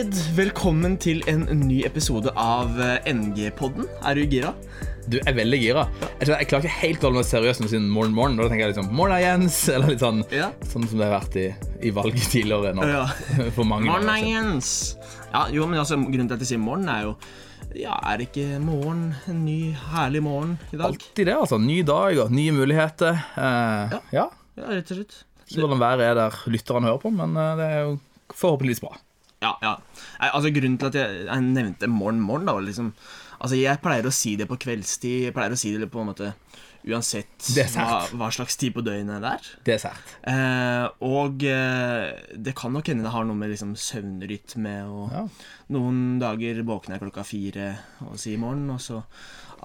David. Velkommen til en ny episode av eh, NG-podden. Er du gira? Du er veldig gira. Jeg, tror, jeg klarer ikke helt å holde meg seriøs sier morgen, morgen. Da tenker jeg liksom morgen, Jens. Eller litt sånn, Ja. sånn som det har vært i, i valget tidligere nå. Ja. For mange siden. Jens. Ja, jo, men altså, Grunnen til at jeg sier morgen, er jo Ja, er det ikke morgen? En ny, herlig morgen i dag? Alltid det, altså. Ny dag og nye muligheter. Eh, ja. Ja, rett og slett. Ikke hvordan været er der lytterne hører på, men eh, det er jo forhåpentligvis bra. Ja, ja. Altså Grunnen til at jeg, jeg nevnte morgen, morgen, da liksom Altså, jeg pleier å si det på kveldstid. Jeg pleier å si det på en måte uansett hva, hva slags tid på døgnet det er. Det er sært. Eh, og eh, det kan nok hende det har noe med liksom søvnrytme og Ja. Noen dager våkner jeg klokka fire og sier morgen, og så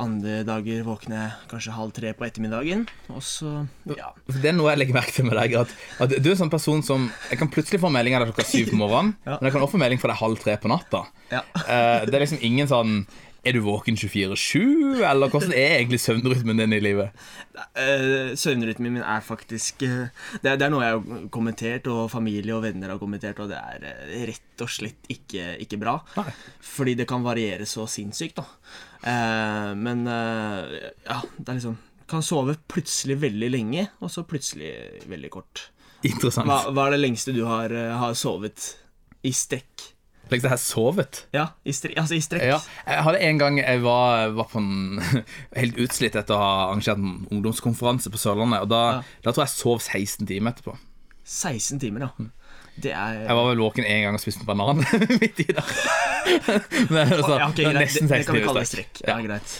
andre dager våkner jeg kanskje halv tre på ettermiddagen, og så ja. Det er noe jeg legger merke til med deg. At, at du er en sånn person som Jeg kan plutselig få melding av deg klokka syv på morgenen, Ja. men jeg kan også få melding fra deg halv tre på natta. ja. Uh, det er liksom ingen sånn Er du våken 24-7, eller hvordan er egentlig søvnrytmen din i livet? Eh, søvnrytmen min er faktisk eh, det, er, det er noe jeg har kommentert, og familie og venner har kommentert, og det er eh, rett og slett ikke, ikke bra. Nei. Fordi det kan variere så sinnssykt, da. Men ja, det er liksom Kan sove plutselig veldig lenge, og så plutselig veldig kort. Interessant. Hva, hva er det lengste du har, har sovet i strekk? Liksom har sovet. Ja, i, altså i strekk. Ja, jeg hadde en gang jeg var, var på en helt utslitt etter å ha arrangert en ungdomskonferanse på Sørlandet. Og da, Ja. da tror jeg jeg sov 16 timer etterpå. 16 timer, ja. Det er Jeg var vel våken en gang og spiste en banan midt i der. Men, altså, ja, okay, det var nesten Det, det kan vi kalle i strekk. Ja, Ja, greit.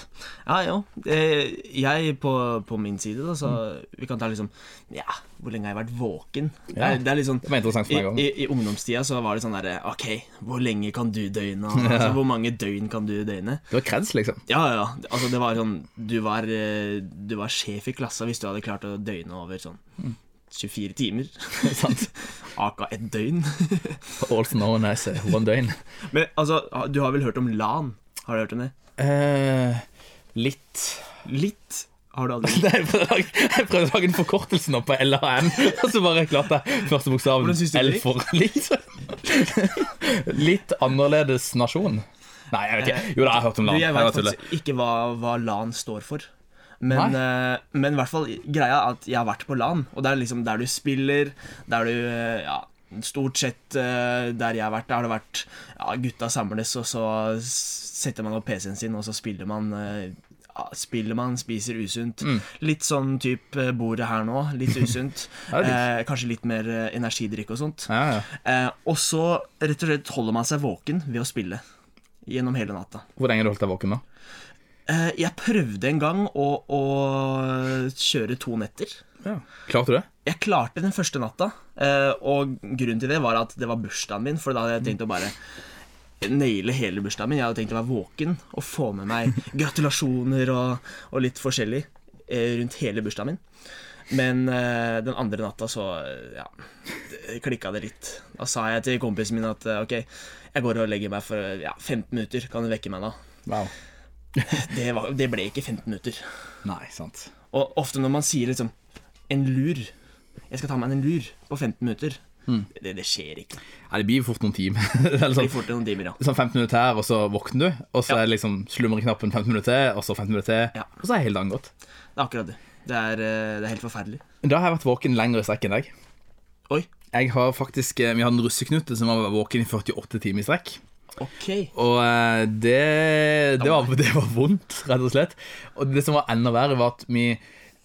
Ja, jo. Eh, Jeg på, på min side, da, så vi kan ta liksom Ja, hvor lenge har jeg vært våken? Det er, det er litt sånn Det var interessant for i, meg også. i, I ungdomstida så var det sånn derre Ok, hvor lenge kan du døgne? Altså, hvor mange døgn kan du døgne? Det var kreds, liksom. Ja, ja. Altså, det var sånn Du var, eh, du var sjef i klassa hvis du hadde klart å døgne over sånn 24 timer. Sant. Aka et døgn. Also known as eh, one døgn. Men altså, du har vel hørt om LAN? Har du hørt om det? Eh, litt Litt? Har du aldri Nei, jeg prøvde å lage- jeg prøvde å lage en forkortelse nå på LAN, og så bare klarte jeg første bokstaven du L for litt. Litt annerledes nasjon. Nei, jeg vet ikke. Jo da, jeg har hørt om LAN. jeg Jeg vet faktisk ikke hva, hva LAN står for. Men, eh, men fall greia er at jeg har vært på LAN, og det er liksom der du spiller, der du eh, Ja, stort sett uh, der jeg har vært, der har det vært ja, gutta samles, og så setter man opp PC-en sin, og så spiller man Uh, Spiller man, spiser usunt. Mm. Litt sånn type bordet her nå. Litt usunt. Eh, kanskje litt mer energidrikk og sånt. Ja, ja. Eh, og så rett og slett holder man seg våken ved å spille. Gjennom hele natta. Hvor lenge har du holdt deg våken, da? Eh, jeg prøvde en gang å, å kjøre to netter. Ja. Klarte du det? Jeg klarte den første natta, eh, og grunnen til det var at det var bursdagen min. For da hadde jeg tenkt å bare naile hele bursdagen min. Jeg hadde tenkt å være våken og få med meg gratulasjoner og, og litt forskjellig eh, rundt hele bursdagen min. Men eh, den andre natta så ja, klikka det litt. Da sa jeg til kompisen min at ok, jeg går og legger meg for ja, 15 minutter. Kan du vekke meg da? Wow. Det, var, det ble ikke 15 minutter. Nei, sant. Og ofte når man sier liksom en lur Jeg skal ta meg en lur på 15 minutter. Det, det skjer ikke. Ja, det blir fort noen timer. Er Det blir sånn, fort noen timer, ja. sånn 15 minutter her, og så våkner du, og så Ja. er liksom slumreknappen 15 minutter og så 15 minutter til, Ja. og så er hele dagen gått. Det er akkurat det. Det er, eh, det er helt forferdelig. Da har jeg vært våken lenger i strekk enn deg. Oi. Jeg har faktisk, eh, Vi hadde en russeknute som var våken i 48 timer i strekk. Ok. Og eh, det, det, var, det var vondt, rett og slett. Og det som var enda verre, var at vi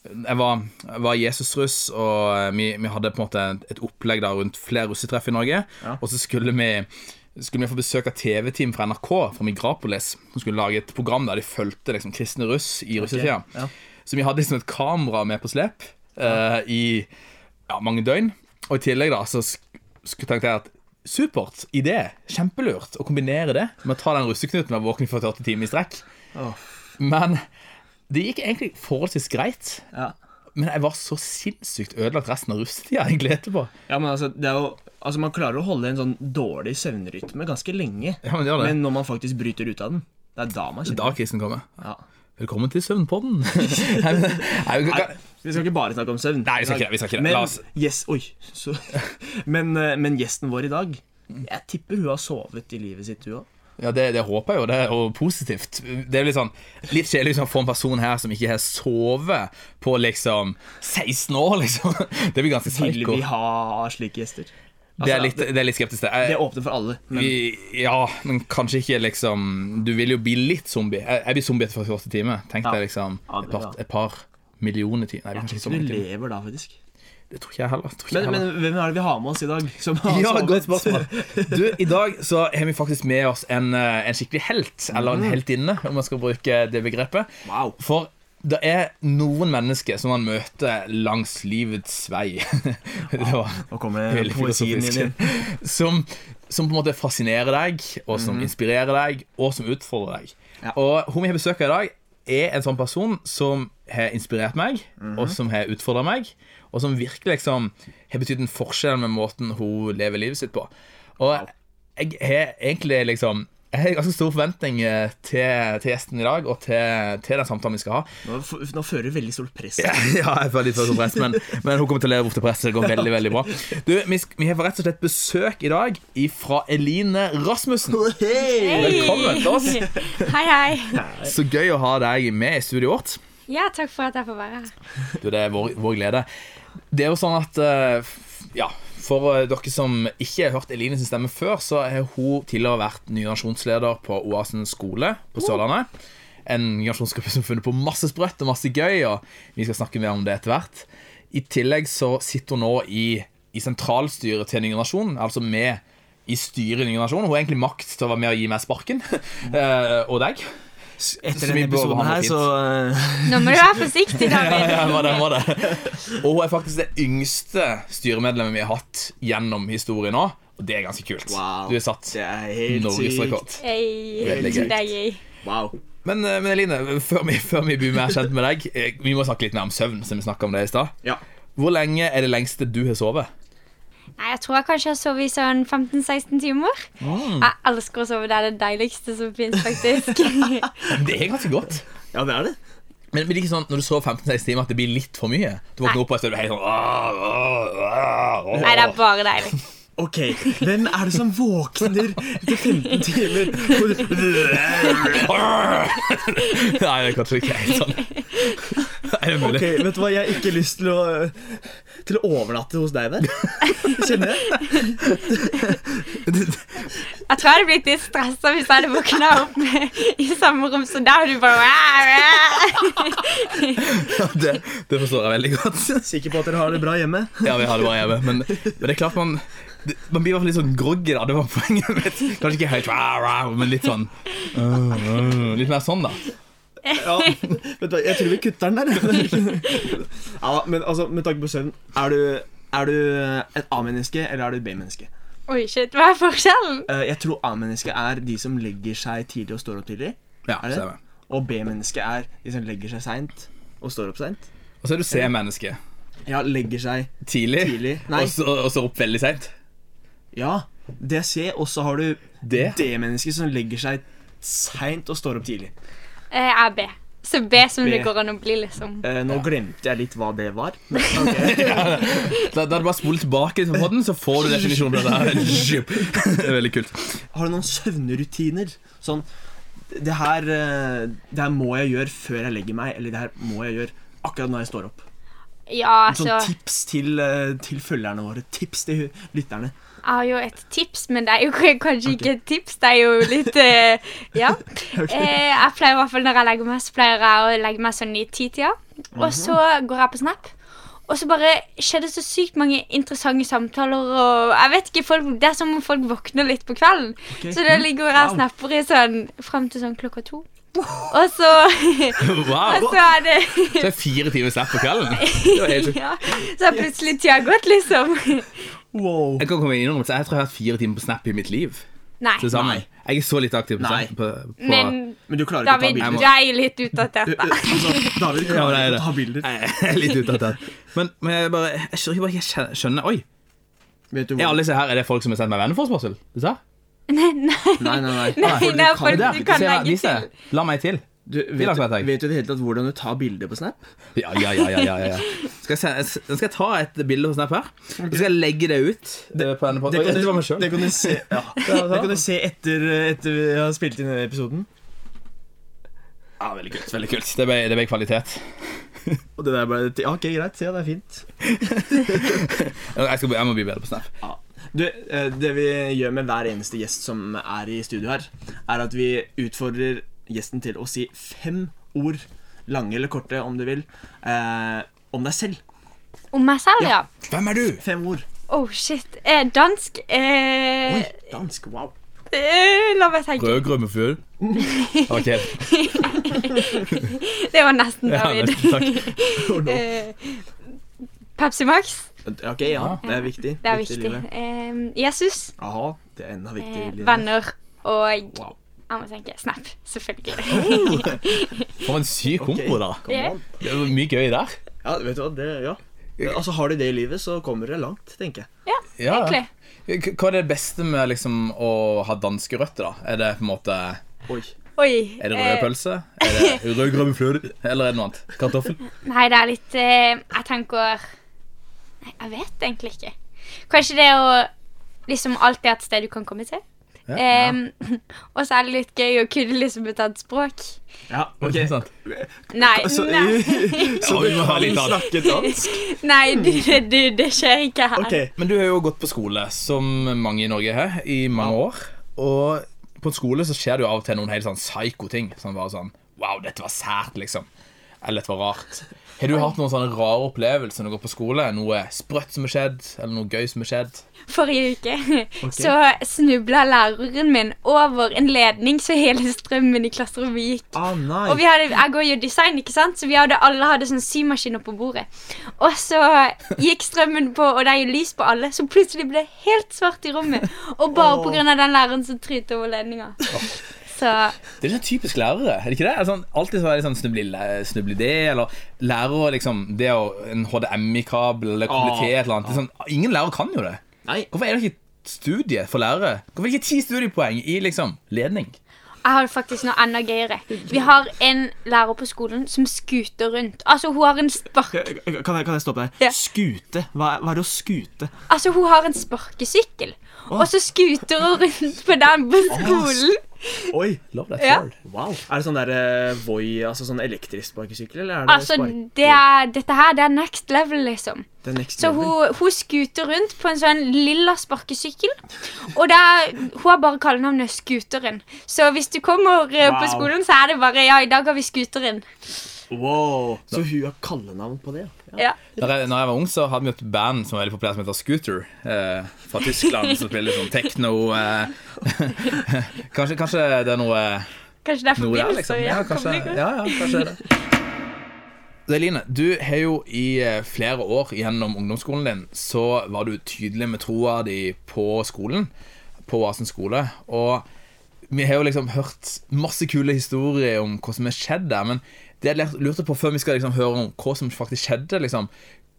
Jeg var, var Jesus-russ, og eh, vi, vi hadde på en måte et opplegg da rundt flere russetreff i Norge. Ja. Og så skulle vi skulle vi få besøk av TV-team fra NRK, fra Migrapolis, som skulle lage et program der de fulgte liksom, kristne russ i russetida. Ja. Så vi hadde liksom et kamera med på slep eh, i ja, mange døgn. Og i tillegg da, så tenkte jeg at supert idé, kjempelurt å kombinere det med å ta den russeknuten og være våken i 48 timer i strekk. Oh. Men det gikk egentlig forholdsvis greit. ja. Men jeg var så sinnssykt ødelagt resten av russetida egentlig etterpå. ja, men altså, det er jo Altså, man klarer å holde en sånn dårlig søvnrytme ganske lenge. Ja, men det det. Men når man faktisk bryter ut av den, det er da man kjenner Da krisen kommer. ja. Velkommen til Søvnpodden. Vi skal ikke bare snakke om søvn. Nei, vi skal ikke vi skal ikke. Men, yes, oi, så, men, eh, men gjesten vår i dag Jeg tipper hun har sovet i livet sitt, hun òg. Ja, det, det håper jeg jo. Det er jo positivt. Det er litt sånn Litt kjedelig liksom, få en person her som ikke har sovet på liksom 16 år, liksom. Det blir ganske Vil vi ha slike gjester? Det er Altså, litt, det er litt skeptisk det er åpner for alle. Men vi, ja, men kanskje ikke liksom Du vil jo bli litt zombie. Jeg, jeg blir zombie etter 48 timer. Tenk deg liksom et par, et par millioner timer. Nei, tror ikke du lever da, faktisk. Det tror ikke jeg heller. Tror ikke Men, jeg men hvem er det vi har med oss i dag? Som har Ja, godt spørsmål. Du, I dag så har vi faktisk med oss en, eh, en skikkelig helt, eller Mm. en heltinne, om man skal bruke det begrepet. Wow. For det er noen mennesker som man møter langs livets vei. Var Nå kommer poesien inn. Som, som på en måte fascinerer deg, og som inspirerer deg, og som utfordrer deg. Ja. Og hun vi har besøk av i dag, er en sånn person som har inspirert meg, Mhm. og som har utfordra meg, og som virkelig liksom har betydd en forskjell med måten hun lever livet sitt på. Og jeg har egentlig liksom jeg har ganske stor forventning eh, til, til gjesten i dag, og til, til den samtalen vi skal ha. Nå, f- nå fører du veldig stort press. Ja, jeg føler litt for press, men, men hun kommer til å leve opp til presset. Det går veldig, veldig bra. Du, vi, sk- vi har rett og slett besøk i dag fra Eline Rasmussen. Velkommen til oss. Hei, hei. Så gøy å ha deg med i studioet vårt. Ja, takk for at jeg får være her. Du, det er vår, vår glede. Det er jo sånn at eh, Ja, for eh, dere som ikke har hørt Eline sin stemme før, så har hun tidligere vært ny nasjonsleder på Oasen skole på Sørlandet. En nasjonsgruppe som har funnet på masse sprøtt og masse gøy, og vi skal snakke mer om det etter hvert. I tillegg så sitter hun nå i, i sentralstyret til Ny Nasjon, altså med i styret i Ny Nasjon. Hun har egentlig makt til å være med og gi meg sparken. eh, og deg. Etter denne episoden her, så Nå må du være forsiktig, Ja, David. ja, var det, var det. Og hun er faktisk det yngste styremedlemmet vi har hatt gjennom historien nå. Og det er ganske kult. Wow. Du er satt Det norgesrekord. Hey. Wow. Men, eh, men Eline, før vi, før vi blir mer kjent med deg, eh, vi må snakke litt mer om søvn. som vi om det i sted. Ja. Hvor lenge er det lengste du har sovet? Nei, jeg tror jeg kanskje har sovet i sånn 15-16 timer. Jeg elsker å sove. Det er det deiligste som finnes, faktisk. Det er ganske godt. ja, det er det. Men blir det ikke sånn når du sover 15-16 timer at det blir litt for mye? Du våkner opp og er helt sånn «Åh, åh, åh, åh». Nei, det er bare deilig. Ok, hvem er det som våkner etter 15 timer? Nei, det er kanskje ikke helt sånn. Er det mulig? Ok, vet du hva, Jeg har ikke lyst til å Til å overnatte hos deg der. Kjenner jeg. Jeg tror jeg hadde blitt litt stressa hvis jeg hadde våkna opp med, i samme rom som deg, og du bare Ja, det, det forstår jeg veldig godt. Sikker på at dere har det bra hjemme? Ja, vi har det bra hjemme. Men, men det er klart man det, Man blir i hvert fall litt sånn groggy, da. Det var poenget mitt. Kanskje ikke helt men litt sånn øh, øh, Litt mer sånn, da. Ja, vet du hva, Jeg tror vi kutter den der. Ja, men altså, Med tanke på søvn, er du, er du et A-menneske eller er du et B-menneske? Oi, shit, hva er forskjellen? Eh, Jeg tror A-menneske er de som legger seg tidlig og står opp tidlig. Ja, Er det? stemmer. Og B-menneske er de som legger seg seint og står opp seint. Og så er du C-menneske. Ja, legger seg Tidlig, tidlig. Nei, og så, og så opp veldig seint. ja, det er C. Og så har du D-menneske som legger seg seint og står opp tidlig. Eh, Jeg er B. Så B som B. det går an å bli, liksom. Eh, nå glemte jeg litt hva det var. Men, ja, Da, da er det bare å spole tilbake på den, så får du definisjonen på det. Det er veldig kult. Har du noen søvnrutiner? Sånn det her, eh, det her må jeg gjøre før jeg legger meg, eller det her må jeg gjøre akkurat når jeg står opp. Ja, Sånn altså tips til, eh, til følgerne våre. Tips til lytterne. Jeg har jo et tips, men det er jo kanskje kanskje ikke et tips. Det er jo litt uh, Ja. Eh, jeg pleier i hvert fall når jeg legger meg, så pleier jeg å legge meg sånn i titida. Og så går jeg på Snap. Og så bare skjer det så sykt mange interessante samtaler. Og jeg vet ikke, folk, Det er som om folk våkner litt på kvelden. Okay. Så da ligger jeg og snapper i sånn fram til sånn klokka to. Og så, Wow. og så er det Så er fire timer slapp på kvelden. Det var helt sjukt. ja, Så har plutselig tida gått, liksom. Wow. Jeg kan komme inn og jeg tror jeg har hatt fire timer på Snap i mitt liv. Nei. Til sammen. Nei. Jeg er så litt aktiv på Nei. Snap. På, på, Men Men du klarer ikke David, å ta bilder? er litt utdatert, da. Altså, David du klarer det er ikke å ta bilder. Jeg er litt utdatert. Men, men jeg bare Jeg skjønner skjønner Oi, Vet du er alle disse her Er det folk som har sendt meg venneforespørsel? Du sa? Nei, nei. Nei, nei, nei. Nei, For du det er kan- du kan legge til. La meg til. Du, vet, du, vet du i det hele tatt hvordan du tar bilder på Snap? Ja, ja, ja, ja, ja, ja. Skal, jeg, skal jeg ta et bilde på Snap her? Så skal jeg legge det ut Det, på denne Det kan, Det du, det kan du se, ja. det kan du se etter, etter vi har spilt inn denne episoden. Ja, veldig kult. veldig kult Det ble, det ble kvalitet. Og det der ble ja, Ok, greit. Ja, det er fint. Jeg, skal, jeg må bli bedre på Snap. Ja. Du, eh, det vi gjør med hver eneste gjest som er i studio her, er at vi utfordrer gjesten til å si fem ord, lange eller korte om du vil, eh, om deg selv. Om meg selv, ja. Hvem er du? Fem ord. Oh, shit. Eh, dansk eh, Oi, dansk. Wow. eh, La meg tenke. Rødgrønn med fyll. Ok. Det var nesten David. Ja, nesten, takk. Oh, no. Eh, Pepsi Max. Ok, ja. Det er viktig. Det er viktig. Eh, Jesus. Aha, det er enda viktigere. Eh, venner. Og Wow. jeg må tenke Snap, selvfølgelig. For en syk kombo, da. Det var mye gøy der. Ja, vet du hva, det, ja. Altså, har du det i livet, så kommer det langt, tenker jeg. Ja. Egentlig. Hva er det beste med liksom å ha danske røtter, da? Er det på en måte Oi. Oi. Er det rød eh, pølse? Er det rødgrønn fløte? Eller er det noe annet? Kartoffel? Nei, det er litt eh, Jeg tenker Nei, jeg vet egentlig ikke. Kanskje det å liksom alltid ha et sted du kan komme til. Ja. Em, og så er det litt gøy å kunne liksom et annet språk. Ja, ok. Sant? Nei, Så, nei, så Ja, du snakket kan snakke dansk? nei du, du, det skjer ikke her. Okay. Men du har jo gått på skole, som mange i Norge har, i mange år. Og på en skole så skjer det jo av og til noen helt sånn psyko ting. Sånn bare sånn Wow, dette var sært, liksom. Eller dette var rart. Har du hatt noen sånne rare opplevelser når du går på skole? Noe sprøtt som har skjedd? Eller noe gøy som har skjedd? Forrige uke så snubla læreren min over en ledning, så hele strømmen i klasserommet gikk. Ah, nei. Og vi hadde, jeg går jo design, ikke sant? Så vi hadde, alle hadde sånn symaskiner på bordet. Og så gikk strømmen på, og det er jo lys på alle, så plutselig ble det helt svart i rommet. Og bare oh. av den læreren som tryte over ledninga. Så Det er sånn typisk lærere, er det ikke det? Sånn, alltid så er det sånn snubli det, eller lærere liksom Det å En HDMI-kabel eller koble til et eller annet. Det er sånn, ingen lærere kan jo det. Nei. Hvorfor er det ikke studie for lærere? Hvorfor er det ikke ti studiepoeng i liksom ledning? jeg har faktisk noe enda gøyere. Vi har en lærer på skolen som skuter rundt. Altså, hun har en spark... Kan jeg, kan jeg stoppe deg? Ja. Skute. Hva, er- hva er det å skute? Altså, hun har en sparkesykkel. Og så skuter hun rundt på den på skolen. Oi. Love that Ja. Wow. Er det sånn der uh, Voi, altså sånn elektrisk sparkesykkel, eller er det Altså, det er, dette her, det er next level, liksom. Next Så level. hun, hun skuter rundt på en sånn lilla sparkesykkel. Og det er, hun har bare kallenavnet Skuteren. Så hvis du kommer eh, på skolen, så er det bare Ja, i dag har vi Skuteren. Wow. Så hun har kallenavn på det? Ja. Ja. Når jeg, når jeg var ung, så hadde vi et band som var veldig populært som heter Scooter. Eh, fra Tyskland, som spiller sånn techno eh. kanskje, kanskje det er noe Kanskje det er forbindelse? liksom. Ja, Ja, kanskje, kan ja, ja, kanskje det. Eline, du har jo i eh, flere år gjennom ungdomsskolen din Så var du tydelig med troa di på skolen, på Oasen skole. Og vi har jo liksom hørt masse kule historier om hva som har skjedd der. Men det jeg lurte på før vi skal liksom høre om hva som faktisk skjedde, liksom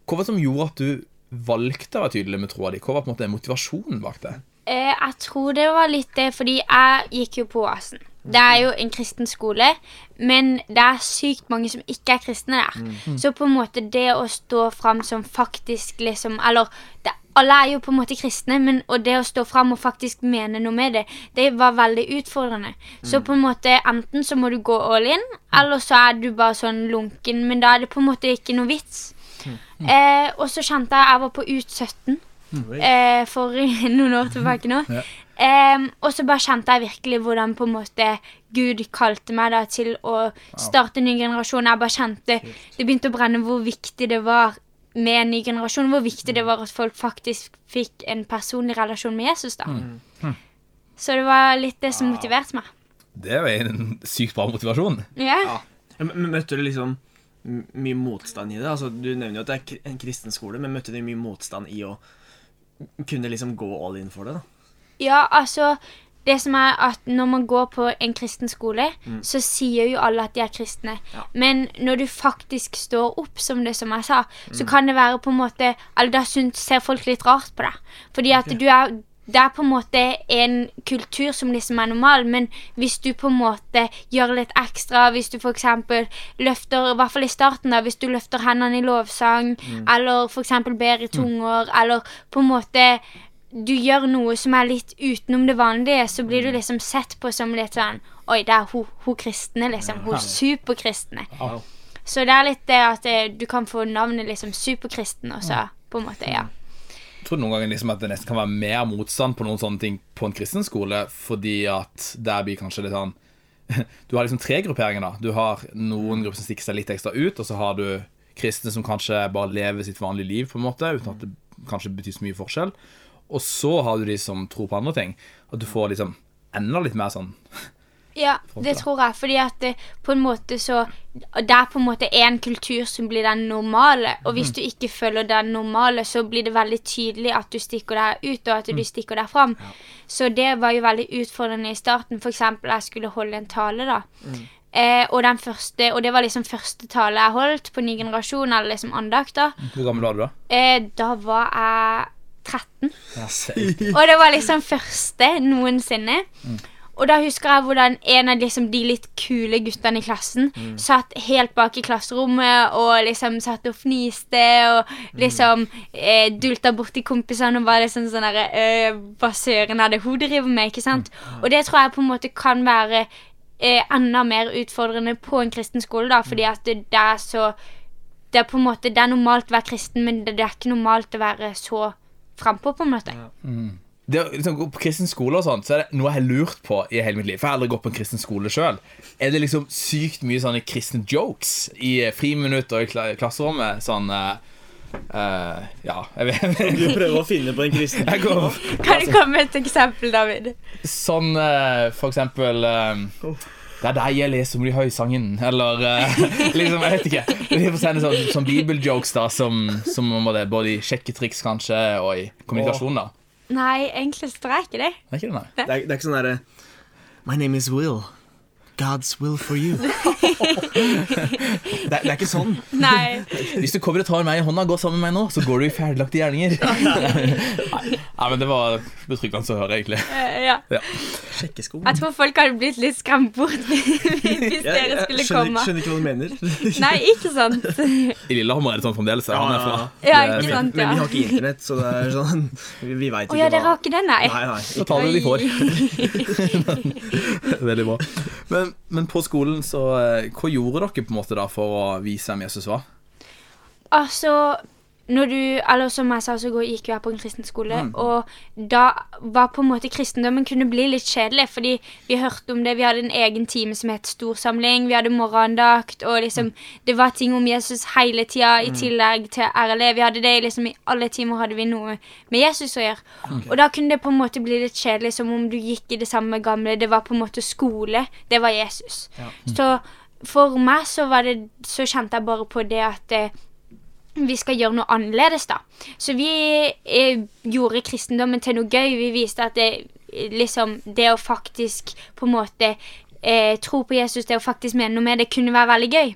Hva var det som gjorde at du valgte å være tydelig med troa di? Hva var på en måte motivasjonen bak det? Eh, jeg tror det var litt det, fordi jeg gikk jo på Oasen. Det er jo en kristen skole, men det er sykt mange som ikke er kristne der. Så på en måte det å stå fram som faktisk liksom Eller det, alle er jo på en måte kristne, men og det å stå fram og faktisk mene noe med det, det var veldig utfordrende. Så på en måte enten så må du gå all in, eller så er du bare sånn lunken, men da er det på en måte ikke noe vits. Eh, og så kjente jeg jeg var på ut 17 eh, for noen år tilbake nå. Ja. eh, og så bare kjente jeg virkelig hvordan på en måte Gud kalte meg da til å starte en ny generasjon. Jeg bare kjente Det begynte å brenne hvor viktig det var med en ny generasjon. Hvor viktig det var at folk faktisk fikk en personlig relasjon med Jesus. da Så det var litt det som motiverte meg. Det er jo en sykt bra motivasjon. Ja. Ja. Men men Møtte du liksom mye motstand i det? Altså, Du nevner jo at det er en kristen skole, men møtte du mye motstand i å kunne liksom gå all in for det? da? Ja, altså Det som er at når man går på en kristen skole, så sier jo alle at de er kristne. Ja. Men når du faktisk står opp som det som jeg sa, så kan det være på en måte Eller da ser folk litt rart på deg. Fordi at du er det er på en måte en kultur som liksom er normal, men hvis du på en måte gjør litt ekstra, hvis du f.eks. løfter, i hvert fall i starten, da, hvis du løfter hendene i lovsang, eller f.eks. ber i tunger, eller på en måte du gjør noe som er litt utenom det vanlige, så blir du liksom sett på som litt sånn Oi, det er hun, hun kristne, liksom. Hun superkristne. Så det er litt det at eh, du kan få navnet liksom superkristen også, på en måte, ja. Jeg tror noen ganger liksom at det nesten kan være mer motstand på noen sånne ting på en kristen skole, fordi at der blir kanskje litt sånn Du har liksom tre grupperinger, da. Du har noen grupper som stikker seg litt ekstra ut, og så har du kristne som kanskje bare lever sitt vanlige liv, på en måte, uten at det kanskje betyr så mye forskjell. Og så har du de som tror på andre ting. At du får liksom enda litt mer sånn Ja, det tror jeg, fordi at det, på en måte så Det er på en måte én kultur som blir den normale, og hvis du ikke følger den normale, så blir det veldig tydelig at du stikker deg ut, og at du stikker deg fram. Så det var jo veldig utfordrende i starten. For eksempel, jeg skulle holde en tale, da. Eh, og, den første, og det var liksom første tale jeg holdt på ny generasjon, eller liksom andakt, da. Hvor gammel var du da? Eh, da var jeg 13. Og det var liksom første noensinne. Og da husker jeg hvordan en av liksom de litt kule guttene i klassen satt helt bak i klasserommet og liksom satt og fniste og liksom eh, dulta borti kompisene og var liksom sånn derre eh, Hva søren er det hun driver med? Ikke sant? Og det tror jeg på en måte kan være eh, enda mer utfordrende på en kristen skole, da, fordi at det, det er så det er på en måte, det er normalt å være kristen, men det, det er ikke normalt å være så frampå, på en måte. det å liksom gå på kristen skole og sånt, så er det noe jeg har lurt på i hele mitt liv. For jeg har aldri gått på en kristen skole sjøl. Er det liksom sykt mye sånne kristne jokes i eh, friminutt og i klasserommet? Sånn eh, eh, Ja, jeg vet Du prøver å finne på en kristen Kan du komme med et eksempel, David? Sånn uh, for eksempel eh, Det er deg jeg leser om de høysangen. Eller uh, liksom, jeg vet ikke. Vi får sende sånn, sånn bibeljokes da som, som det, både i sjekketriks kanskje og i kommunikasjon. da Nei, egentlig så det ikke det. det. Er ikke det, nei? Det er, det er ikke sånn derre My name is Will. God's will for you. det, er, det er ikke sånn. Nei. Hvis du kommer og tar meg i hånda gå går sammen med meg nå, så går du i ferdiglagte gjerninger. Nei, nei, men det var betryggende å høre, egentlig. Ja. ja. Sjekkesko. Jeg tror folk hadde blitt litt skremt bort hvis dere skulle skjønner, komme. skjønner ikke hva du mener. Nei, ikke sant? I Lillehammer er det sånn fremdeles. Ja, Han er fra. Ja, er ikke men, sant, Men vi har ikke internett, så det er sånn Vi, vi veit Å ikke ja, dere har ikke det, nei? Nei, nei. Så tar vi det de får. Veldig bra. Men, men på skolen, så eh, Hva gjorde dere på en måte da for å vise hvem Jesus var? Altså, når du Eller som jeg sa, så går- gikk jo jeg på en kristen skole, og da var på en måte kristendommen kunne bli litt kjedelig, fordi vi hørte om det, vi hadde en egen time som het Storsamling, vi hadde morgendakt, og liksom Det var ting om Jesus hele tida, i tillegg til RLE. Vi hadde det liksom i alle timer hadde vi noe med Jesus å gjøre. Og da kunne det på en måte bli litt kjedelig, som om du gikk i det samme gamle. Det var på en måte skole. Det var Jesus. Så for meg så var det Så kjente jeg bare på det at eh, vi skal gjøre noe annerledes, da. Så vi eh, gjorde kristendommen til noe gøy. Vi viste at det, liksom, det å faktisk på en måte eh, tro på Jesus, det å faktisk mene noe med det, kunne være veldig gøy.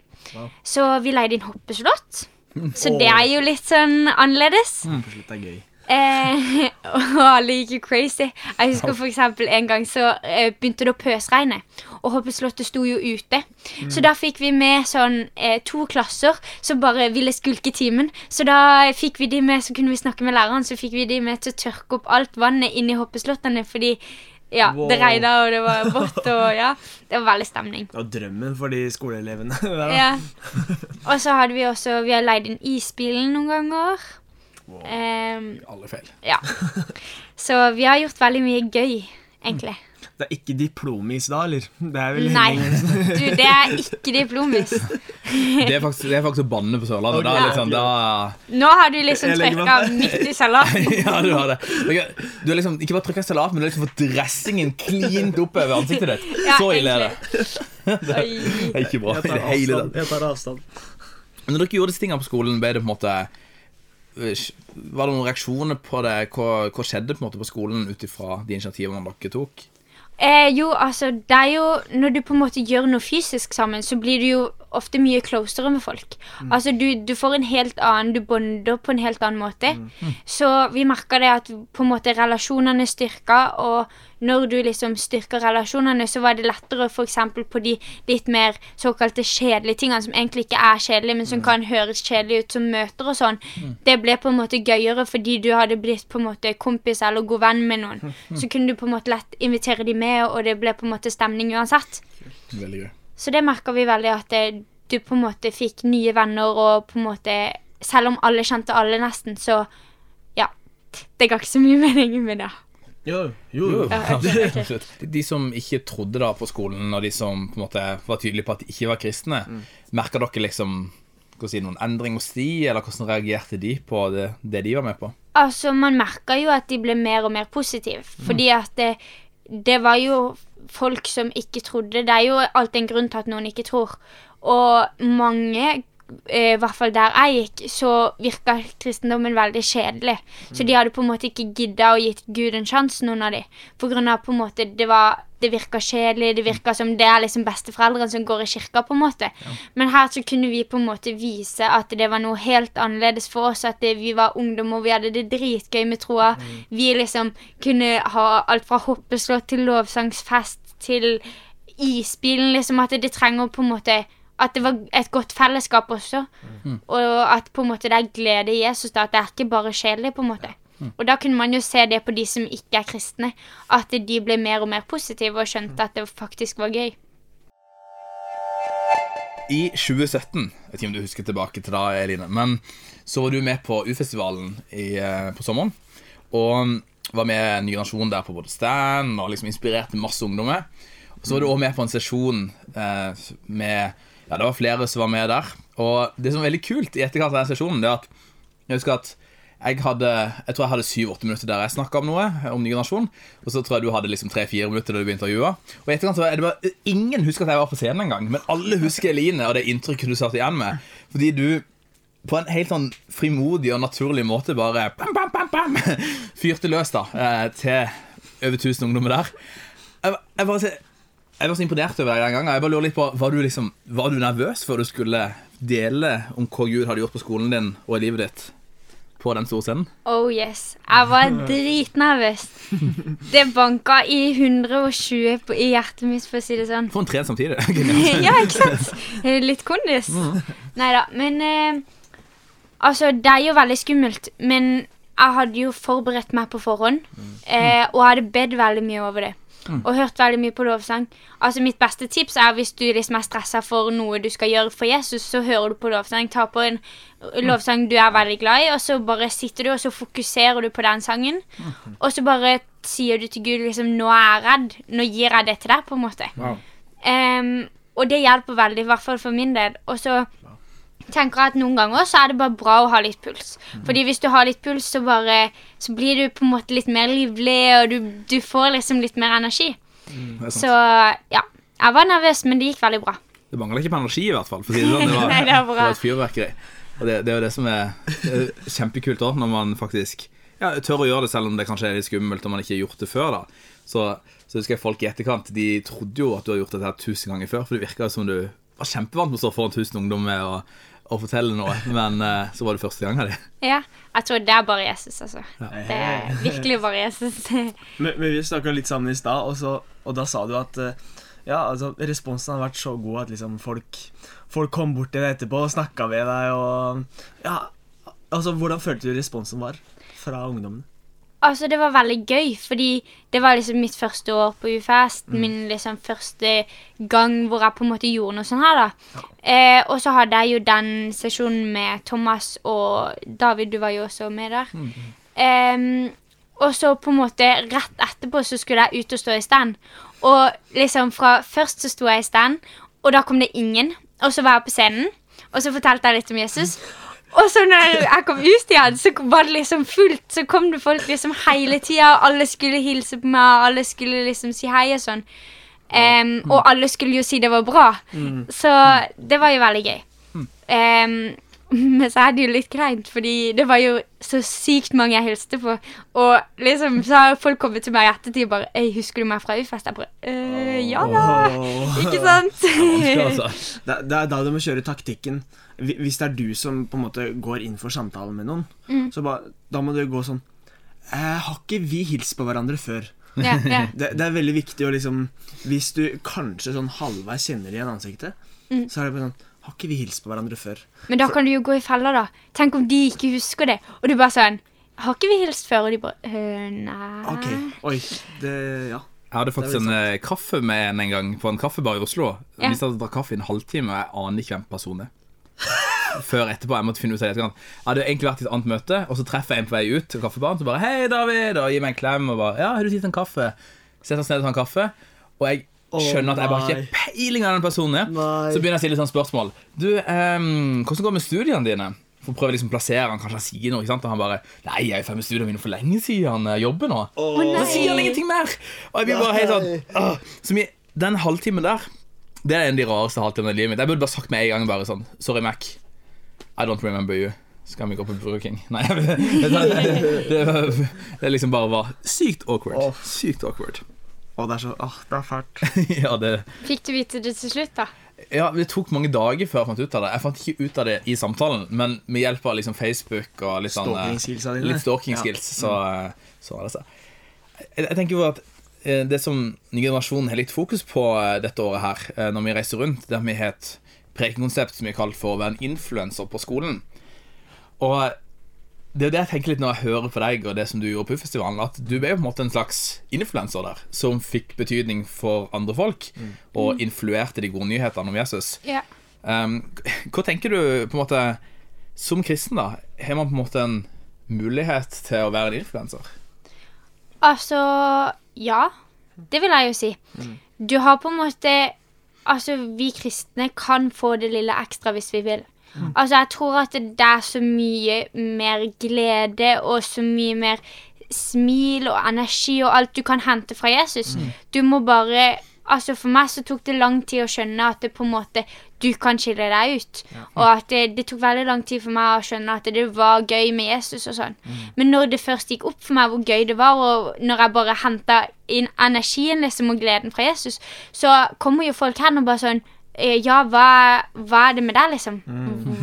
Så vi leide inn hoppeslott. Så det er jo litt sånn annerledes. Mm. er gøy. Eh, og alle gikk jo crazy. Jeg husker for eksempel en gang så eh, begynte det å pøsregne. Og Hoppeslottet sto jo ute. Så da fikk vi med sånn eh, to klasser som bare ville skulke timen. Så da fikk vi de med, så kunne vi snakke med læreren, så fikk vi de med til å tørke opp alt vannet inni hoppeslottene fordi ja, det Wow. regna, og det var vått, og ja. Det var veldig stemning. Det var drømmen for de skoleelevene. Ja. Og så hadde vi også Vi har leid inn isbilen noen ganger. Ehm, Alle feil. ja. Så vi har gjort veldig mye gøy, egentlig. Det er ikke diplomis da, eller? Det er vel Nei, du, det er ikke diplomis. Det er faktisk, det er faktisk å banne på Sørlandet. Da, det litt sånn, da Nå har du liksom trykka midt i salaten. Ja, du har det. Du har liksom ikke bare trykka salat, men du har liksom fått dressingen klint opp over ansiktet ditt. Ja, Så ille er det. Det er ikke bra i tar det hele tatt. Jeg tar avstand. Når dere gjorde disse tingene på skolen, ble det på en måte Var det noen reaksjoner på det? Hva, hva skjedde på måte på skolen ut ifra de initiativene dere tok? Eh, jo, altså, det er jo Når du på en måte gjør noe fysisk sammen, så blir du jo ofte mye closere med folk. Altså du, du får en helt annen Du bonder på en helt annen måte. Så vi merka det at på en måte relasjonene styrka, og når du liksom styrker relasjonene, så var det lettere f.eks. på de litt mer såkalte kjedelige tingene, som egentlig ikke er kjedelige, men som kan høres kjedelige ut som møter og sånn. Det ble på en måte gøyere fordi du hadde blitt på en måte kompis eller god venn med noen. Så kunne du på en måte lett invitere de med, og det ble på en måte stemning uansett. Veldig gøy. Så det merka vi veldig at det, du på en måte fikk nye venner, og på en måte Selv om alle kjente alle nesten, så ja. Det ga ikke så mye mening med det. Jo, jo. Ja. Absolutt. De som ikke trodde da på skolen, og de som på en måte var tydelige på at de ikke var kristne, merka dere liksom hva si, noen endring hos de, eller hvordan reagerte de på det, det de var med på? Altså, man merka jo at de ble mer og mer positive. Fordi at det, det var jo folk som ikke trodde. Det er jo alltid en grunn til at noen ikke tror. Og mange, i hvert fall der jeg gikk, så virka kristendommen veldig kjedelig. Så de hadde på en måte ikke gidda å gitt Gud en sjanse, noen av de. På grunn av på en måte det var det virka kjedelig, det virka som det er liksom besteforeldrene som går i kirka, på en måte. Men her så kunne vi på en måte vise at det var noe helt annerledes for oss. At det, vi var ungdom, og vi hadde det dritgøy med troa. Vi liksom kunne ha alt fra hoppeslott til lovsangsfest til isbilen, liksom. At det trenger på en måte At det var et godt fellesskap også. Og at på en måte det er glede i Jesus. Da, at det er ikke bare kjedelig, på en måte. Og da kunne man jo se det på de som ikke er kristne. At de ble mer og mer positive og skjønte at det faktisk var gøy. I 2017, jeg vet ikke om du husker tilbake til da, Eline, men så var du med på U-festivalen eh, på sommeren. Og var med en ny Nasjon der på både stand og liksom inspirerte masse ungdommer. Og så var du også med på en sesjon eh, med Ja, det var flere som var med der. Og det som var veldig kult i etterkant av den sesjonen, det er at jeg husker at jeg hadde Jeg tror jeg hadde syv-åtte minutter der jeg snakka om noe, om ny generasjon. Og så tror jeg du hadde liksom tre-fire minutter da du ble intervjua. Og i etterkant så er det bare Ingen husker at jeg var på scenen engang, men alle husker Eline og det inntrykket du satt igjen med. Fordi du på en helt sånn frimodig og naturlig måte bare bam, bam, bam, bam, fyrte løs da eh, til over 1000 ungdommer der. Jeg, jeg, bare, jeg var så imponert over deg den gangen. Jeg bare lurer litt på, Var du liksom, var du nervøs før du skulle dele om hva Gud hadde gjort på skolen din og i livet ditt på den store scenen? Oh yes. Jeg var dritnervøs. Det banka i 120 på, i hjertet mitt, for å si det sånn. For en tren samtidig. Ja, ikke sant? Litt kondis. Nei da. Men eh, altså, det er jo veldig skummelt. Men jeg hadde jo forberedt meg på forhånd, eh, og jeg hadde bedt veldig mye over det. Og hørt veldig mye på lovsang. Altså Mitt beste tips er hvis du liksom er stressa for noe du skal gjøre for Jesus, så hører du på lovsang. Ta på en lovsang du er veldig glad i, og så bare sitter du og så fokuserer du på den sangen. Og så bare sier du til Gud liksom 'Nå er jeg redd. Nå gir jeg det til deg', på en måte. Wow. Um, og det hjelper veldig, i hvert fall for min del. Og så tenker at noen ganger så er det bare bra å ha litt puls. Fordi hvis du har litt puls, så bare Så blir du på en måte litt mer livlig, og du, du får liksom litt mer energi. Er. Så ja. Jeg var nervøs, men det gikk veldig bra. Det mangla ikke på energi, i hvert fall. For å si det, sånn. det, var, Nei, det var det var et fyrverkeri. Og det, det er jo det som er kjempekult òg, når man faktisk ja, tør å gjøre det, selv om det kanskje er litt skummelt og man ikke har gjort det før. da Så, så husker jeg folk i etterkant De trodde jo at du har gjort dette her tusen ganger før, for det virka som du var kjempevant med å stå foran tusen ungdommer og, og fortelle noe, men uh, så var det første gang av det. Ja. Jeg tror det er bare Jesus, altså. Det er virkelig bare Jesus. Men, men vi snakka litt sammen i stad, og, og da sa du at eh, ja, altså, responsen har vært så god at liksom folk, folk kom bort til deg etterpå og snakka med deg og Ja, altså, hvordan følte du responsen var fra ungdommene? Altså, det var veldig gøy, fordi det var liksom mitt første år på UFest. Min liksom første gang hvor jeg på en måte gjorde noe sånn her, da. Eh, og så hadde jeg jo den sesjonen med Thomas og David, du var jo også med der. Em, og så på en måte rett etterpå så skulle jeg ut og stå i stand. Og liksom fra Først så sto jeg i stand, og da kom det ingen. Og så var jeg på scenen, og så fortalte jeg litt om Jesus. Og så når jeg kom ut igjen, så var det liksom fullt. Så kom det folk liksom hele tida, og alle skulle hilse på meg, og alle skulle liksom si hei og sånn. Um, og alle skulle jo si det var bra. Så det var jo veldig gøy. Um, men så er det jo litt kleint, fordi det var jo så sykt mange jeg hilste på. Og liksom så har folk kommet til meg i ettertid bare 'Ei, husker du meg fra U-fest?' Jeg bare «Øh, Ja da. Ikke sant? Altså. Det er da du må kjøre taktikken. Hvi- Hvis det er du som på en måte går inn for samtalen med noen, Mm. så ba, da må du gå sånn eh, Har ikke vi hilst på hverandre før? Yeah, yeah. Det, det er veldig viktig å liksom Hvis du kanskje sånn halvveis kjenner igjen ansiktet, Mm. så er det bare sånn Har ikke vi hilst på hverandre før? Men da kan du jo gå i fella, da. Tenk om de ikke husker det, og du bare sånn 'Har ikke vi hilst før?' Og de bare «Øh, 'Nei'. Ok, oi, det Ja. Jeg hadde faktisk en eh, kaffe med en en gang på en kaffebar i Oslo. Ja. Vi satt og drakk kaffe i en halvtime, og jeg aner ikke hvem personen er. Før etterpå. Jeg måtte finne ut av det etterkant. Jeg hadde egentlig vært i et annet møte, og så treffer jeg en på vei ut til kaffebaren. Så bare 'Hei, David!' og gir meg en klem. Og bare 'Ja, har du tid til en kaffe?' Setter oss ned og tar en kaffe. Og jeg skjønner at jeg bare ikke har peiling av den personen. er. Så begynner jeg å stille sånne spørsmål. Du, um, hvordan går det med studiene dine? For å prøve liksom plassere han, kanskje han sier noe. ikke sant? Og han bare 'Nei, jeg er ferdig med studiene mine for lenge siden. Jeg jobber nå.' Oh. Så sier han ingenting mer! Og jeg blir bare helt sånn. Så Den halvtimen der Det er en av de rareste halvtimene i livet mitt. Jeg burde bare sagt med en gang bare sånn Sorry, Mac. I don't remember you. Skal vi gå på Burger King? Nei, det, det, det, var- det liksom bare var sykt awkward. Oh. Sykt awkward. Å, det er så Åh, det er fælt. ja, det, Fikk du vite det til slutt, da? ja, det tok mange dager før jeg fant ut av det. Jeg fant ikke ut av det i samtalen, men med hjelp av liksom Facebook og litt sånn eh, Stalking-skillsa. Litt stalking Ja. skills, så, eh, så var det seg. Jeg, jeg tenker jo at det som Ny generasjon har litt fokus på eh, dette året her, eh, når vi reiser rundt, det har vi har et prekenkonsept som vi har kalt for å være en influenser på skolen. Og det er det jeg tenker litt når jeg hører på deg og det som du gjorde på U-festivalen, at du ble jo på en måte en slags influenser der, som fikk betydning for andre folk, og influerte de gode nyhetene om Jesus. Yeah. Um, hva tenker du på en måte Som kristen, da, har man på en måte en mulighet til å være en influenser? Altså Ja, det vil jeg jo si. Du har på en måte Altså, vi kristne kan få det lille ekstra hvis vi vil. Altså, jeg tror at det er så mye mer glede og så mye mer smil og energi og alt du kan hente fra Jesus. Du må bare Altså, for meg så tok det lang tid å skjønne at det på en måte du kan skille deg ut. Og at det, det tok veldig lang tid for meg å skjønne at det var gøy med Jesus og sånn. Men når det først gikk opp for meg hvor gøy det var, og når jeg bare henta inn energien liksom og gleden fra Jesus, så kommer jo folk hen og bare sånn «Eh, ja, hva, hva er det med deg, liksom?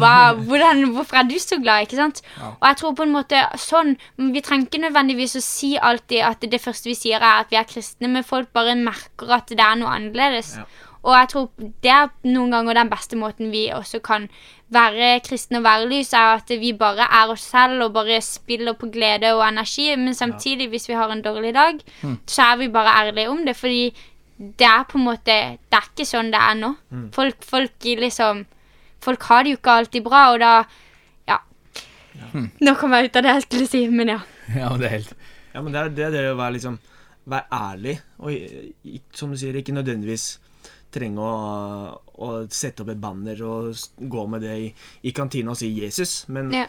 Hva, hvordan, hvorfor er du så glad? ikke sant? Og jeg tror på en måte sånn Vi trenger ikke nødvendigvis å si alltid at det første vi sier, er at vi er kristne, men folk bare merker at det er noe annerledes. Ja. Og jeg tror det er noen ganger den beste måten vi også kan være kristne og være lys, er at vi bare er oss selv og bare spiller på glede og energi. Men samtidig, hvis vi har en dårlig dag, så er vi bare ærlige om det. Fordi det er på en måte Det er ikke sånn det er nå. Folk, folk liksom Folk har det jo ikke alltid bra, og da Ja. Nå kom jeg ut av det jeg skulle si, men ja. Ja, det er helt Ja, men det er det, det å være liksom Være ærlig, og som du sier, ikke nødvendigvis trenge å, å sette opp et banner og gå med det i, i kantina og si 'Jesus', men Ja.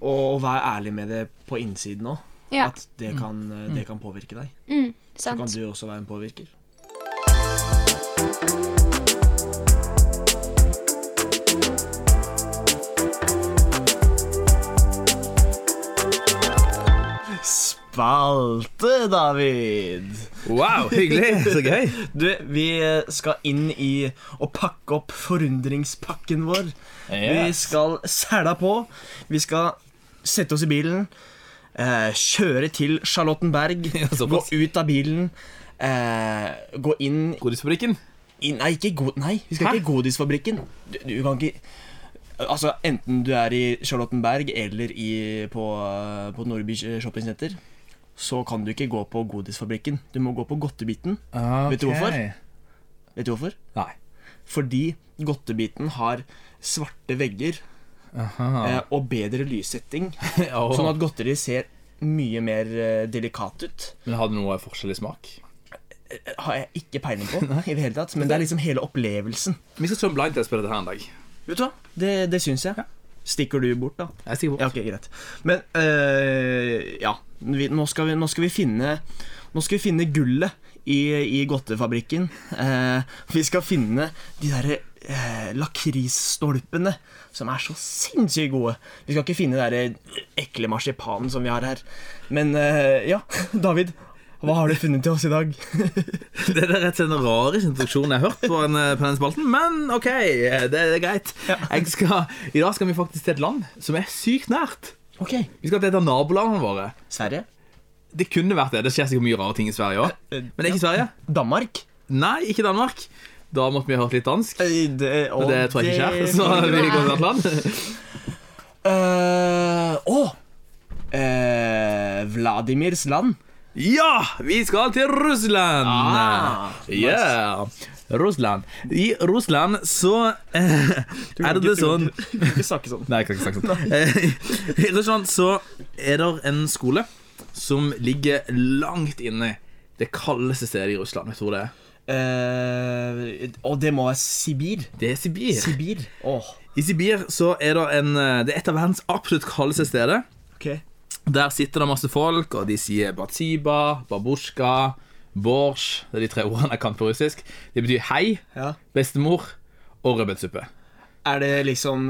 å, å være ærlig med det på innsiden òg. Ja. At det kan, det kan påvirke deg. Mm, Så kan du også være en påvirker. Spalte, David! Wow, hyggelig! Så gøy. Du, vi skal inn i å pakke opp forundringspakken vår. Vi skal sæla på. Vi skal sette oss i bilen, eh, kjøre til Charlottenberg, Ja, gå ut av bilen, eh, gå inn Godisfabrikken. i, Nei, ikke go nei, vi skal Hæ? ikke i Godisfabrikken. Du, du kan ikke Altså, Enten du er i Charlottenberg eller i, på, på Nordby Shoppingsenter, så kan du ikke gå på Godisfabrikken. Du må gå på Godtebiten. Vet du hvorfor? Vet du hvorfor? Nei. Fordi Godtebiten har svarte vegger Aha. eh, og bedre lyssetting, oh. sånn at godteri ser mye mer eh, delikat ut. Men har det noe forskjellig smak? Eh, Har jeg ikke peiling på i det hele tatt, men det er liksom hele opplevelsen. Vi skal se om blind test på dette her en dag. Vet du hva? Det, det syns jeg. Ja. Stikker du bort, da? Jeg stikker bort. Ja, ok, greit. Men eh, ja, vi, nå, skal vi, nå skal vi finne Nå skal vi finne gullet i, i godtefabrikken. Eh, vi skal finne de derre eh, lakrisstolpene som er så sinnssykt gode. Vi skal ikke finne den ekle marsipanen som vi har her. Men eh, ja, David. Hva har du funnet til oss i dag? Det er rett og slett den rareste introduksjonen jeg har hørt på, en, eh, på den spalten, men OK, det, det er greit. Skal, I dag skal vi faktisk til et land som er sykt nært. Ok, Vi skal til et av nabolandene våre. Sverige? Det kunne vært det. Det skjer sikkert mye rare ting i Sverige òg. Men det er ikke Sverige. Danmark? Nei, ikke Danmark. Da måtte vi ha hørt litt dansk. Eh, Det, Og det tror jeg ikke skjer. Så vi går til et land. uh, Å! uh, Vladimirs land. Ja! Vi skal til Russland! Ah, yeah. Russland. I Russland så eh, er det sånn Du kan ikke snakke sånn. Nei, jeg kan ikke snakke sånn. Eh, I Russland så er det en skole som ligger langt inne det kaldeste stedet i Russland. Jeg tror det er. Eh, og det må være Sibir. Det er Sibir. Sibir. Åh, I Sibir så er det en eh, Det er et av verdens absolutt kaldeste steder. ok. Der sitter det masse folk, og de sier batsiba, babushka, borsj Det er de tre ordene jeg kan på russisk. Det betyr hei, Ja. bestemor og rødbetsuppe. Er det liksom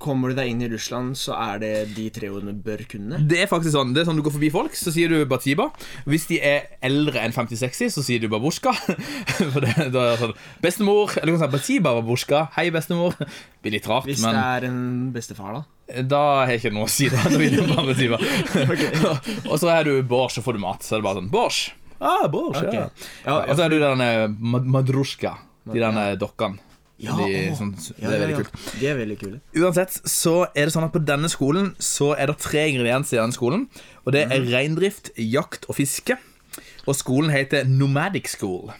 Kommer du deg inn i Russland, så er det de tre ordene bør kunne? Det er faktisk sånn Det er sånn du går forbi folk, så sier du batsiba. Hvis de er eldre enn 50-60, så sier du babushka. For det, da er sånn Bestemor Eller du kan si batsiba babushka. Hei, bestemor. Det blir litt rart, Hvis det er en bestefar, da? Da har jeg ikke noe å si. Da Da vil jeg bare batsiba. og så er du bors og får du mat. Så er det bare sånn bors Ah, borsj, okay. ja. Ja, Og så er du den eh, madrusjka. De der dokkene. Ja, de, sånn, Ja, det er veldig ja. kult. De er veldig kule. Uansett så er det sånn at på denne skolen så er det tre ingredienser i denne skolen. Og det er reindrift, jakt og fiske. Og skolen heter Nomadic School.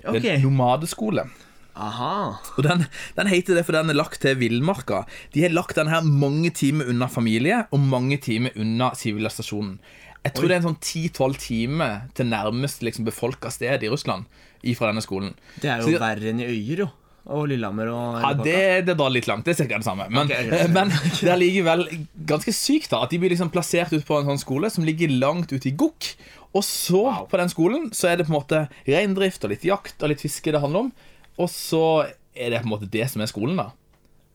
Det er en nomadeskole. Aha. Og den, den heter det for den er lagt til villmarka. De har lagt den her mange timer unna familie og mange timer unna sivilisasjonen. Jeg tror det er en sånn 10-12 timer til nærmest liksom, befolka sted i Russland ifra denne skolen. Det er Så- jo verre enn i Øyer, jo. Og Lillehammer og Ja, det, det drar litt langt. Det er ca. det samme. Men, okay, okay. men det er likevel ganske sykt da at de blir liksom plassert ut på en sånn skole som ligger langt ute i Gokk. Og så, på den skolen, så er det på en måte reindrift og litt jakt og litt fiske det handler om. Og så er det på en måte det som er skolen, da.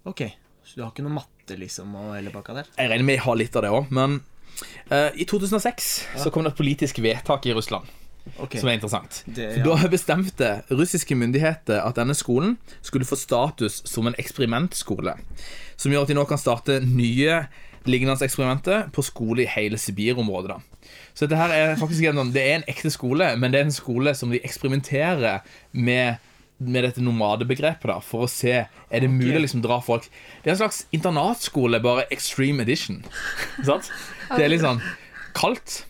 Ok, så du har ikke noe matte, liksom, og hele pakka der? Jeg regner med jeg har litt av det òg, men uh, i 2006 så kom det et politisk vedtak i Russland Okay. som er interessant. Det- For Da bestemte russiske myndigheter at denne skolen skulle få status som en eksperimentskole. Som gjør at de nå kan starte nye lignende eksperimenter på skole i hele Sibir-området. da. Så dette her er faktisk en, det er en ekte skole, men det er en skole som de eksperimenterer med med dette nomadebegrepet da, for å se er det mulig å liksom dra folk Det er en slags internatskole, bare extreme edition. Sant? Det er litt sånn kaldt.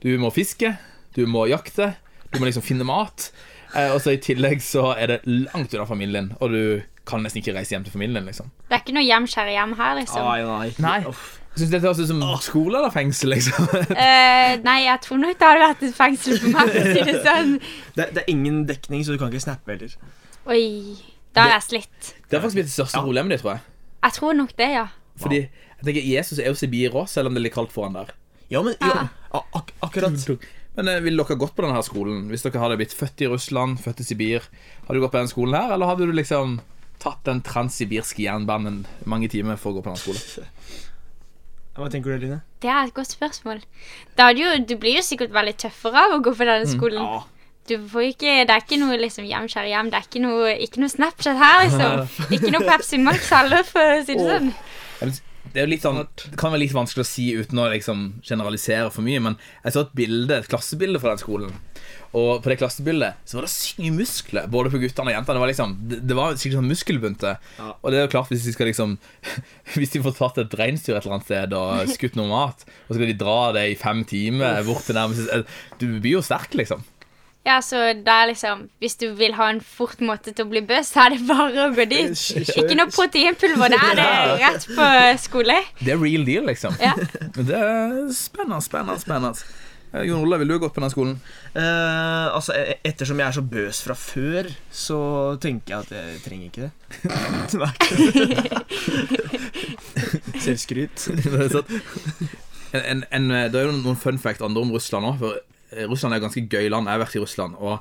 Du må fiske, du må jakte, du må liksom finne mat. Eh, og så i tillegg så er det langt unna familien, og du kan nesten ikke reise hjem til familien. liksom Det er ikke noe hjem, kjære hjem her, liksom. Ai, nei. Nei. Uff. du dette høres ut som skole eller fengsel, liksom. uh, nei, jeg tror nok det hadde vært et fengsel for meg, for å si det sånn. Det, det er ingen dekning, så du kan ikke snappe heller. Oi, da har jeg slitt. Det er faktisk blitt det største problemet ditt, tror jeg. Jeg tror nok det, ja. Fordi jeg tenker Jesus er jo Sibir òg, selv om det er litt kaldt foran der. Ja, men ja, Ja, ak akkurat Men eh, ville dere gått på denne skolen hvis dere hadde blitt født i Russland, født i Sibir? Hadde du gått på den skolen her, eller hadde du liksom tatt den transsibirske jernbanen mange timer for å gå på denne skolen? Hva tenker du, Line? Det er et godt spørsmål. Jo, du blir jo sikkert veldig tøffere av å gå på denne skolen. Ja. Du får ikke, det er ikke noe liksom hjem, kjære hjem. Det er ikke noe, ikke noe Snapchat her, liksom. Ikke noe Pepsi Max heller, for å si det sånn. Det sånn Det kan være litt vanskelig å si uten å liksom generalisere for mye, men jeg så et bilde, et klassebilde fra den skolen. Og på det klassebildet så var det sykt mye muskler, både på guttene og jentene. Det var liksom Det, det var sikkert sånn muskelbunte. Ja. Og det er jo klart, hvis de skal liksom Hvis de får tatt et reinsdyr et eller annet sted og skutt noe mat, og så skal de dra det i fem timer bort til nærmest Du blir jo sterk, liksom. Ja, så da liksom Hvis du vil ha en fort måte til å bli bøs, så er det bare å gå dit. Ikke noe proteinpulver. Da er det rett på skole. Det er real deal, liksom. Ja. Men det er spennende, spennende, spennende. Eh, Jon Olav, ville du gått på den skolen? Eh, altså, e- Ettersom jeg er så bøs fra før, så tenker jeg at jeg trenger ikke det. Selvskryt. Det er sånn. en, en, en, det er jo noen fun fact andre om Russland òg. Eh, Russland er et ganske gøy land. Jeg har vært i Russland. Og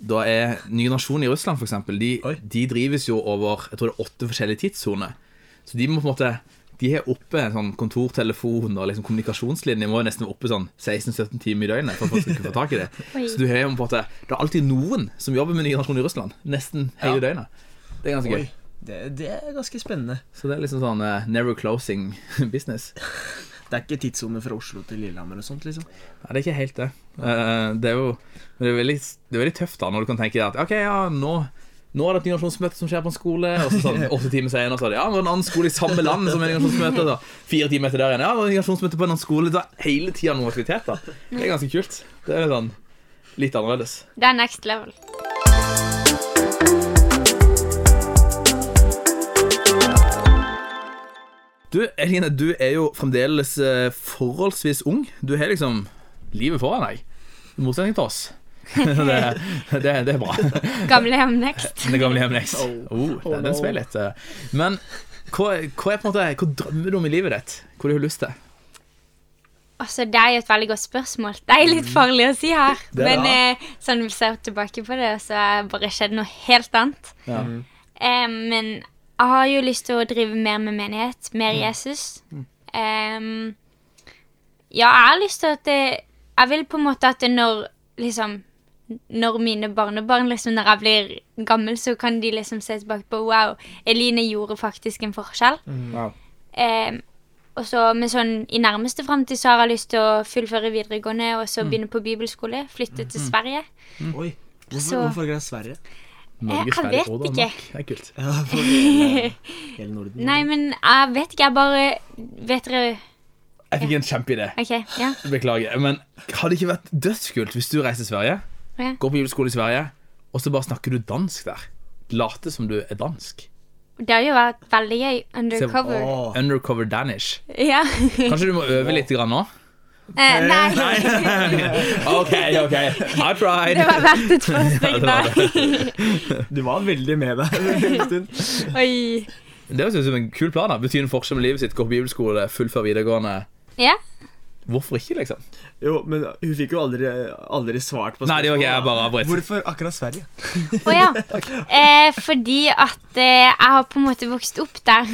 da er ny nasjon i Russland, for eksempel, de, Oi. de drives jo over jeg tror det er åtte forskjellige tidssoner. Så de må på en måte De er oppe en sånn kontortelefon og liksom kommunikasjonslinje må nesten være oppe sånn 16-17 timer i døgnet for at folk skal få tak i det. Oi. Så du har jo på en måte Det er alltid noen som jobber med ny nasjon i Russland. Nesten hele Ja. døgnet. Det er ganske gøy. Det, det er ganske spennende. Så det er liksom sånn uh, never closing business. Det er ikke tidssone fra Oslo til Lillehammer og sånt, liksom. Nei, det er ikke helt det. Eh, det er jo det er veldig, det er veldig tøft da når du kan tenke at OK, ja, nå, nå er det et generasjonsmøte som skjer på en skole, og så sånn åtte timer senere så er det ja, det var en annen skole i samme land som er generasjonsmøte. Så Fire timer etter der igjen. Ja, det var generasjonsmøte på en annen skole. Det er hele tida noe aktivitet. da. Det er ganske kult. Det er litt, sånn litt annerledes. Det er next level. Du, Eline, du er jo fremdeles eh, forholdsvis ung. Du har liksom livet foran deg, i motsetning til oss. det, det, det er bra. Gamlehjem next. Gamlehjem gamle hjem next. Oh. Oh, den, den no. litt. eh. Men hva, hva er på en måte Hva drømmer du om i livet ditt? Hva har du lyst til? Altså, Det er jo et veldig godt spørsmål. Det er litt farlig å si her. Det Men eh, sånn vi ser tilbake på det, så har det bare skjedd noe helt annet. Ja. Eh, men jeg har jo lyst til å drive mer med menighet, mer Jesus. Um, ja, jeg har lyst til at det, Jeg vil på en måte at det når liksom Når mine barnebarn, liksom når jeg blir gammel, så kan de liksom se tilbake på Wow, Eline gjorde faktisk en forskjell. Wow. Em, og så med sånn I nærmeste framtid så har jeg lyst til å fullføre videregående og så begynne på bibelskole. Flytte til Sverige. Oi. Hvorfor, Så- hvorfor Sverige? Norge, jeg vet og ikke. Danmark. Det er kult. Ja, for hele, hele Norden. Nei, men jeg vet ikke. Jeg bare Vet dere Jeg fikk en kjempeidé. Okay, ja. Beklager. Men hadde det ikke vært dødskult hvis du reiser til Sverige, Ja. går på juleskole i Sverige, og så bare snakker du dansk der? Late som du er dansk. Det har jo vært veldig gøy. Undercover. Åh. Undercover Danish. Ja. Kanskje du må øve litt grann nå? Eh, nei. OK, OK. I tried. Det var verdt et forsøk, det da. Du var veldig med deg en stund. Oi. Det høres ut som en kul plan. da Betyr en forskjell med livet sitt, gå på bibelskole, fullføre videregående. Ja. Hvorfor ikke, liksom? Jo, men hun fikk jo aldri, aldri svart på Nei, det var ikke jeg bare avbrøt. Hvorfor akkurat Sverige? Å ja. Eh, fordi at eh, jeg har på en måte vokst opp der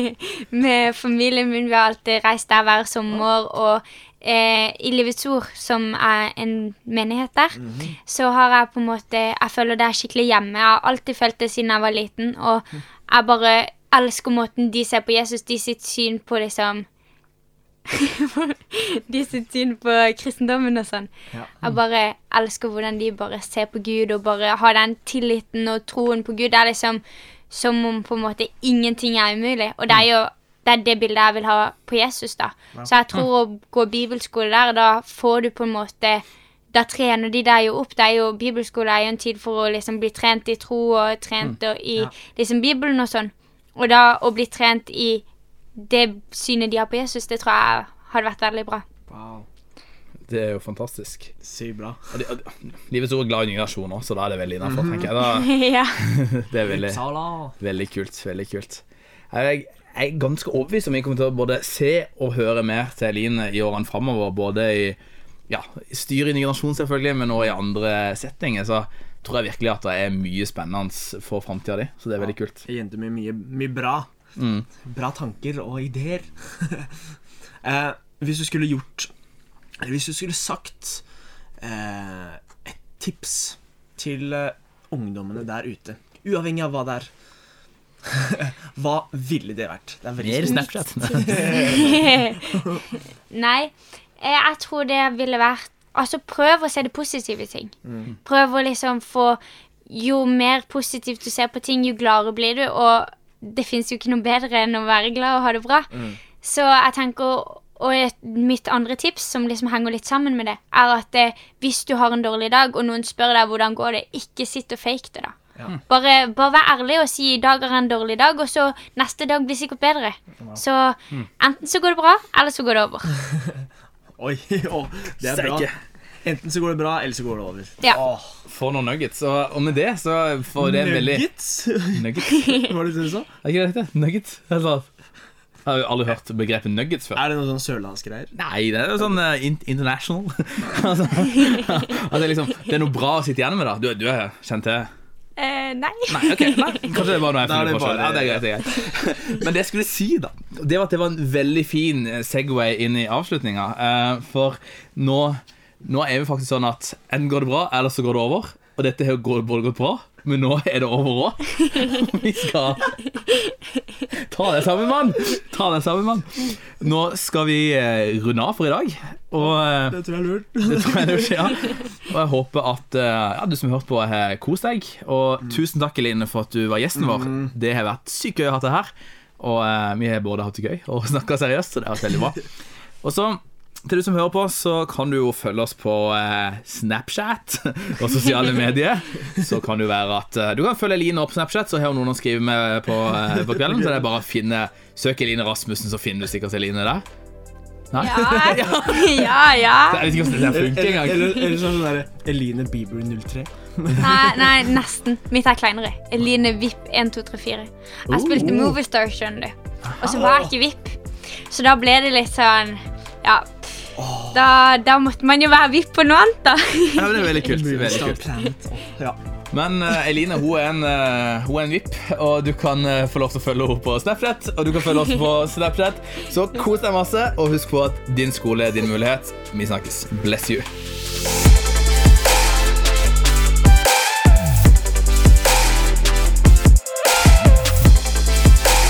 med familien min. Vi har alltid reist der hver sommer. Og eh, i Livets Ord, som er en menighet der, så har jeg på en måte Jeg føler det er skikkelig hjemme. Jeg har alltid følt det siden jeg var liten. Og jeg bare elsker måten de ser på Jesus, de sitt syn på liksom De sitt syn på kristendommen og sånn. Ja. Jeg bare elsker hvordan de bare ser på Gud og bare har den tilliten og troen på Gud. Det er liksom som om på en måte ingenting er umulig. Og det er jo det, er det bildet jeg vil ha på Jesus, da. Så jeg tror å gå bibelskole der, da får du på en måte da trener de deg jo opp. Det er jo, Bibelskole er jo en tid for å liksom bli trent i tro og trent og i Ja. liksom Bibelen og sånn. Og da å bli trent i det synet de har på Jesus, det tror jeg hadde vært veldig bra. Wow, Det er jo fantastisk. sykt bra. Og de, og, livets ord er glad i nye nasjoner, så da er det veldig innafor, tenker jeg. Da, ja. det er veldig, veldig kult. Veldig kult. Jeg, jeg er ganske overbevist om vi kommer til å både se og høre mer til Eline i årene framover. Både i ja, styret i Ny generasjon, selvfølgelig, men også i andre settinger. Så tror jeg virkelig at det er mye spennende for framtida di. Så det er veldig kult. Ei jente med mye, mye bra. Mm. Bra tanker og ideer. eh, hvis du skulle gjort Eller hvis du skulle sagt eh, et tips til eh, ungdommene der ute, uavhengig av hva det er Hva ville det vært? Det er veldig Mer. Snapchat. Nei, eh, jeg tror det ville vært Altså, prøv å se det positive i ting. Prøv å liksom få Jo mer positivt du ser på ting, jo gladere blir du. Og det fins jo ikke noe bedre enn å være glad og ha det bra. Så jeg tenker Og et, mitt andre tips, som liksom henger litt sammen med det, er at eh, hvis du har en dårlig dag, og noen spør deg hvordan går det, ikke sitt og fake det, da. Ja. Bare, bare vær ærlig og si i dag er en dårlig dag, og så neste dag blir sikkert bedre. Så enten så går det bra, eller så går det over. Oi, oh, det er bra. Enten så går det bra, eller så går det over. Ja. Oh. For noen nuggets. Og, og med det så får det en veldig Nuggets? Nuggets? Hva var det du sa? Er ikke det det heter? Nuggets? Eller Jeg har jo aldri hørt begrepet nuggets før. Er det noe sånn sørlandsgreier? Nei, det er jo sånn uh, in international. altså, altså det, liksom, det er noe bra å sitte igjen med, da. Du, du er kjent til Eh, nei. Nei, okay. nei, kanskje det var noe jeg det på sjøl. Ja, det er greit, det er greit. Men det jeg skulle si, da, det var at det var en veldig fin eh, Segway inn i avslutninga. Eh, for nå, nå er vi faktisk sånn at enten går det bra, eller så går det over. Og dette har jo gått- både gått bra, men nå er det over òg. Vi skal Ta det sammen, mann! Ta det sammen, mann. Nå skal vi eh, runde av for i dag. Og eh, Det tror jeg er lurt. det tror jeg er lurt, ja. Og jeg håper at eh, ja, du som har hørt på, har kost deg. Og tusen takk, Eline, for at du var gjesten vår. Det har vært sykt gøy å ha deg her. Og eh, vi har både hatt det gøy og snakka seriøst, så det har vært veldig bra. Og så til du som hører på, så kan du jo følge oss på eh, Snapchat og sosiale medier. Så kan det være at eh, Du kan følge Eline opp på Snapchat, så har hun noen å skrive med på, eh, på kvelden. Så det er bare å finne Søk Eline Rasmussen, så finner du sikkert Eline der. Nei? Ja, ja. ja. Jeg vet ikke hvordan det funker Eller, engang. eller, eller sånn sånn derre Eline Bieber 03. Nei, nei, nesten. Mitt er kleinere. Eline VIP 1234. Jeg spilte Oh. Moviestar, skjønner du. Og så var jeg ikke VIP. Så da ble det litt sånn Ja. Da, da måtte man jo være VIP på noe annet, da. Ja, men det er veldig kult. Veldig kult. Ja. Men eh, Eline hun er, en, eh, hun er en VIP, og du kan eh, få lov til å følge henne på Snapchat. Og du kan følge oss på Snapchat. Så kos deg masse, og husk på at din skole er din mulighet. Vi snakkes. Bless you.